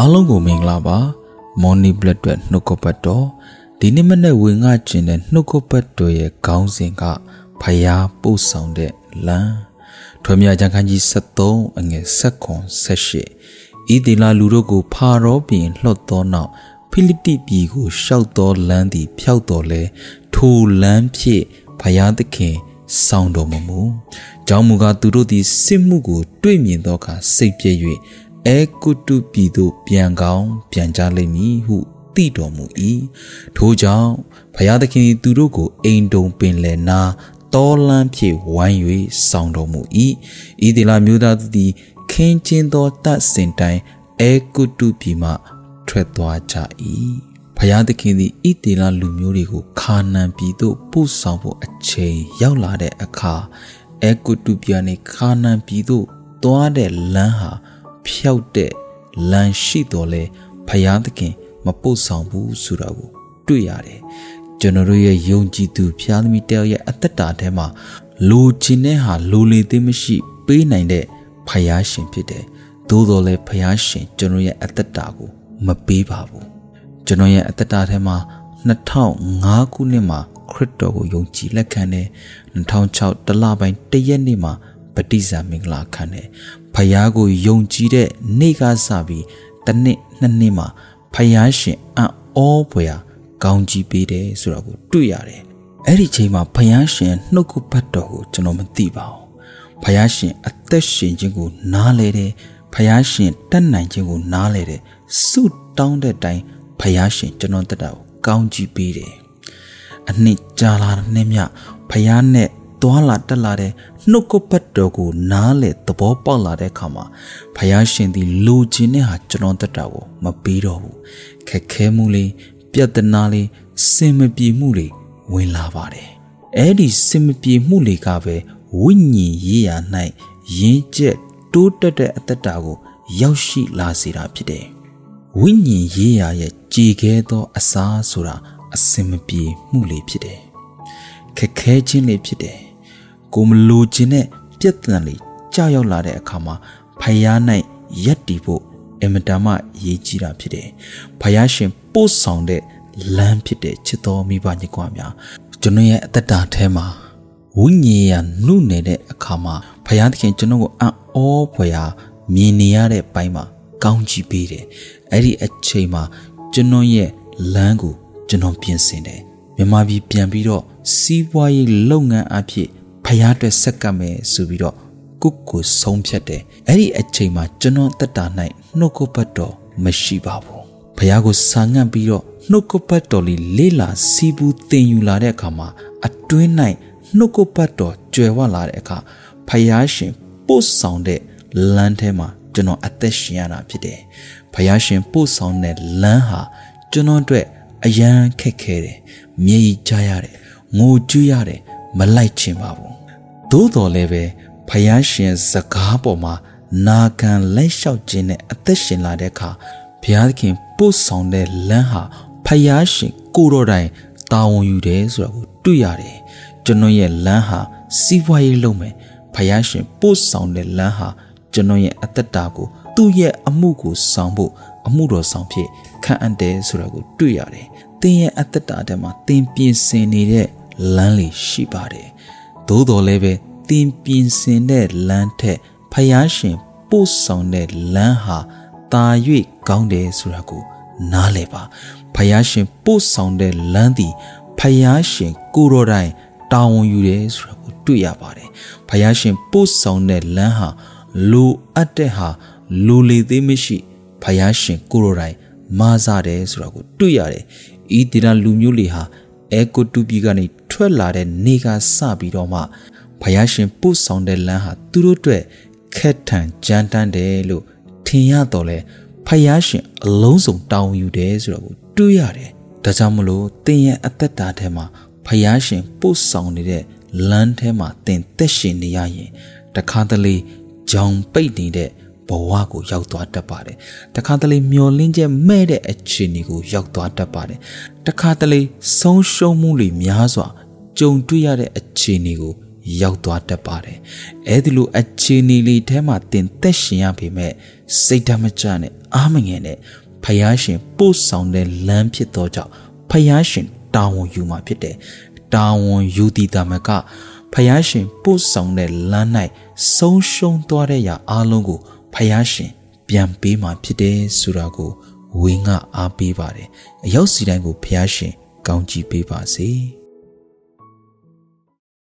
အားလုံးကိုမင်္ဂလာပါမော်နီဘလက်အတွက်နှုတ်ကပတ်တော်ဒီနေ့မနေ့ဝင်ငါကျင်တဲ့နှုတ်ကပတ်တော်ရဲ့ခေါင်းစဉ်ကဖယားပို့ဆောင်တဲ့လမ်းထွေမြကျမ်းခန်းကြီး73အငယ်7ခွန်78ဤဒီလာလူတို့ကိုဖာရောပြင်လှော့သောနောက်ဖိလိတိပြည်ကိုရှောက်သောလမ်းသည် ဖြောက်တော်လဲထိုလမ်းဖြင့်ဖယားသခင်ဆောင်တော်မမူကြောင့်မူကားသူတို့သည်စစ်မှုကို တွေ့မြင်သောအခါစိတ်ပြည့်၍ အဲကုတုပြည်သို့ပြန်ကောင်းပြန်ကြလိမ့်မည်ဟုသိတော်မူ၏ထို့ကြောင့်ဘုရားသခင်သူတို့ကိုအိမ်တုံပင်လယ်နာတောလန်းဖြင့်ဝိုင်း၍ဆောင်တော်မူ၏ဤဒီလာမျိုးသားတို့သည်ခင်းချင်းသောတတ်စင်တိုင်းအဲကုတုပြည်မှထွက်သွားကြ၏ဘုရားသခင်သည်ဣတေလလူမျိုးတွေကိုခါနန်ပြည်သို့ပို့ဆောင်ဖို့အချိန်ရောက်လာတဲ့အခါအဲကုတုပြည်နေခါနန်ပြည်သို့သွားတဲ့လမ်းဟာ ဖျောက်တဲ့လမ်းရှိတော်လဲဖယားသခင်မပုတ်ဆောင်ဘူးဆိုတာကိုတွေ့ရတယ်ကျွန်တော်တို့ရဲ့ယုံကြည်သူဖျားသမီးတယောက်ရဲ့အသက်တာထဲမှာလိုချင်တဲ့ဟာလိုလေသေးမရှိ ပေးနိုင်တဲ့ဖယားရှင်ဖြစ်တယ်သို့တော်လဲဖယားရှင်ကျွန်တော်ရဲ့အသက်တာကိုမပေးပါဘူးကျွန်တော်ရဲ့အသက်တာထဲမှာ2005ခုနှစ်မှာခရစ်တော်ကိုယုံကြည်လက်ခံတယ်2006တလပိုင်းတရက်နေ့မှာပဋိဇာမင်္ဂလာခံတယ် ဖယားကိုယုံကြည်တဲ့နေ့ကစပြီးတစ်နှစ်နှစ်နှစ်မှာဖယားရှင်အံ့ဩဖွယ်ကောင်းကြီးပေးတယ်ဆိုတာကိုတွေ့ရတယ်။အဲ့ဒီချိန်မှာဖယားရှင်နှုတ်ကပတ်တော်ကိုကျွန်တော်မသိပါဘူး။ဖယားရှင်အသက်ရှင်ခြင်းကိုနားလဲတယ်။ဖယားရှင်တတ်နိုင်ခြင်းကိုနားလဲတယ်။ဆုတောင်းတဲ့အတိုင်းဖယားရှင်ကျွန်တော်တက်တာကိုကောင်းကြီးပေးတယ်။အနှစ်ကြာလာတဲ့နေ့မြဖယားနဲ့ သွာလာတက်လာတဲ့နှုတ်ကပတ်တော်ကိုနားလေသဘောပေါက်လာတဲ့အခါမှာဖယားရှင်သည်လိုချင်တဲ့ဟာကျွန်တော်တက်တာကိုမပေးတော့ဘူးခက်ခဲမှုလေးပြဿနာလေးစင်မပြေမှုလေးဝင်လာပါတယ်အဲ့ဒီစင်မပြေမှုလေးကပဲဝိညာဉ်ရေးရာ၌ရင်းကျက်တိုးတက်တဲ့အသက်တာကို ရောက်ရှိလာစေတာဖြစ်တယ်ဝိညာဉ်ရေးရာရဲ့ကြည်ခဲသော အစားဆိုတာအစင်မပြေမှုလေးဖြစ်တယ်ခက်ခဲခြင်းလေးဖြစ်တယ် ကိုမလိုချင်တဲ့ပြက်တန်လေးကြောက်ရောက်လာတဲ့အခါမှာဖယား၌ရက်တီဖို့အင်မတန်မှရေးကြီးတာဖြစ်တယ်။ဖယားရှင်ပို့ဆောင်တဲ့လမ်းဖြစ်တဲ့ချစ်တော်မိဘညကွာများကျွန်တော်ရဲ့အသက်တာထဲမှာဝိညာဉ်ရနှုတ်နေတဲ့အခါမှာဖယားသခင်ကျွန်တော်ကိုအံ့ဩဖွယ်ရာမြင်နေရတဲ့ဘိုင်းမှာကောင်းချီးပေးတယ်။အဲ့ဒီအချိန်မှာကျွန်တော်ရဲ့လမ်းကိုကျွန်တော်ပြင်ဆင်တယ်။မြန်မာပြည်ပြန်ပြီးတော့စီးပွားရေးလုပ်ငန်းအဖြစ် ဖယားအတွက်ဆက်ကပ်မယ်ဆိုပြီးတော့ကုတ်ကိုဆုံးဖြတ်တယ်အဲ့ဒီအချိန်မှာကျွန်တော်တက်တာ၌နှုတ်ကပတ်တော်မရှိပါဘူးဖယားကိုစာငတ်ပြီးတော့နှုတ်ကပတ်တော်လေးလေးလာစီးပူးတင်ယူလာတဲ့အခါမှာအတွင်း၌နှုတ်ကပတ်တော်ကျွယ်ဝလာတဲ့အခါဖယားရှင်ပို့ဆောင်တဲ့လမ်းထဲမှာကျွန်တော်အသက်ရှင်ရတာဖြစ်တယ်ဖယားရှင်ပို့ဆောင်တဲ့လမ်းဟာကျွန်တော်အတွက်အရန်ခက်ခဲတယ်မြေကြီးကြရတယ်ငိုကြွရတယ် မလိုက်ချင်ပါဘူးသို့တော်လည်းပဲဖယားရှင်စကားပေါ်မှာနာခံလက်လျှောက်ခြင်းနဲ့အသက်ရှင်လာတဲ့အခါဘုရားသခင်ပို့ဆောင်တဲ့လမ်းဟာဖယားရှင်ကိုတော်တိုင်တာဝန်ယူတယ်ဆိုတာကိုတွေ့ရတယ်ကျွန်တော်ရဲ့လမ်းဟာစီးပွားရေးလုပ်မယ်ဖယားရှင်ပို့ဆောင်တဲ့လမ်းဟာကျွန်တော်ရဲ့အသက်တာကိုသူ့ရဲ့အမှုကိုဆောင်ဖို့အမှုတော်ဆောင်ဖြစ်ခံအပ်တယ်ဆိုတာကိုတွေ့ရတယ်။သင်ရဲ့အသက်တာထဲမှာသင်ပြင်ဆင်နေတဲ့ လမ်းလေးရှိပါတယ်။သို့တော်လည်းပဲသင်ပြင်ဆင်တဲ့လမ်းထက်ဖယားရှင်ပို့ဆောင်တဲ့လမ်းဟာတာ၍ကောင်းတယ်ဆိုတာကိုနားလည်ပါဖယားရှင်ပို့ဆောင်တဲ့လမ်းသည်ဖယားရှင်ကိုတော်တိုင်တာဝန်ယူတယ်ဆိုတာကိုတွေ့ရပါတယ်ဖယားရှင်ပို့ဆောင်တဲ့လမ်းဟာလိုအပ်တဲ့ဟာလိုလေသေးမရှိဖယားရှင်ကိုတော်တိုင်မာစားတယ်ဆိုတာကိုတွေ့ရတယ်ဤတိရလူမျိုးလေးဟာ အဲကိုတူပီကနေထွက်လာတဲ့နေကစပြီးတော့မှဖယားရှင်ပို့ဆောင်တဲ့လမ်းဟာသူတို့အတွက်ခက်ထန်ကြမ်းတမ်းတယ်လို့ထင်ရတော့လဲဖယားရှင်အလုံးစုံတောင်းယူတယ်ဆိုတော့ကိုတွေးရတယ်ဒါကြောင့်မလို့သင်ရဲ့အသက်တာထဲမှာဖယားရှင်ပို့ဆောင်နေတဲ့လမ်းထဲမှာသင်သက်ရှင်နေရရင်တခါတလေကြောင်ပိတ်နေတဲ့ ဘဝကိုရောက်သွားတတ်ပါတယ်။တခါတလေမျောလင်းချက်မဲ့တဲ့အခြေအနေကိုရောက်သွားတတ်ပါတယ်။တခါတလေဆုံးရှုံးမှုတွေများစွာကြုံတွေ့ရတဲ့အခြေအနေကိုရောက်သွားတတ်ပါတယ်။အဲဒီလိုအခြေအနေလေးထဲမှာတင်သက်ရှင်ရပေမဲ့စိတ်ဓာတ်မကျနဲ့အားမငယ်နဲ့ဖယားရှင်ပို့ဆောင်တဲ့လမ်းဖြစ်သောကြောင့်ဖယားရှင်တာဝန်ယူမှာဖြစ်တယ်။တာဝန်ယူတည်တာမကဖယားရှင်ပို့ဆောင်တဲ့လမ်း၌ဆုံးရှုံးသွားတဲ့ຢာအလုံးကို ဖယားရှင်ပြန်ပေးမှာဖြစ်တယ်ဆိုတာကိုဝင်းကအားပေးပါတယ်။အရောက်စီတိုင်းကိုဖယားရှင်ကောင်းချီးပေးပါစေ။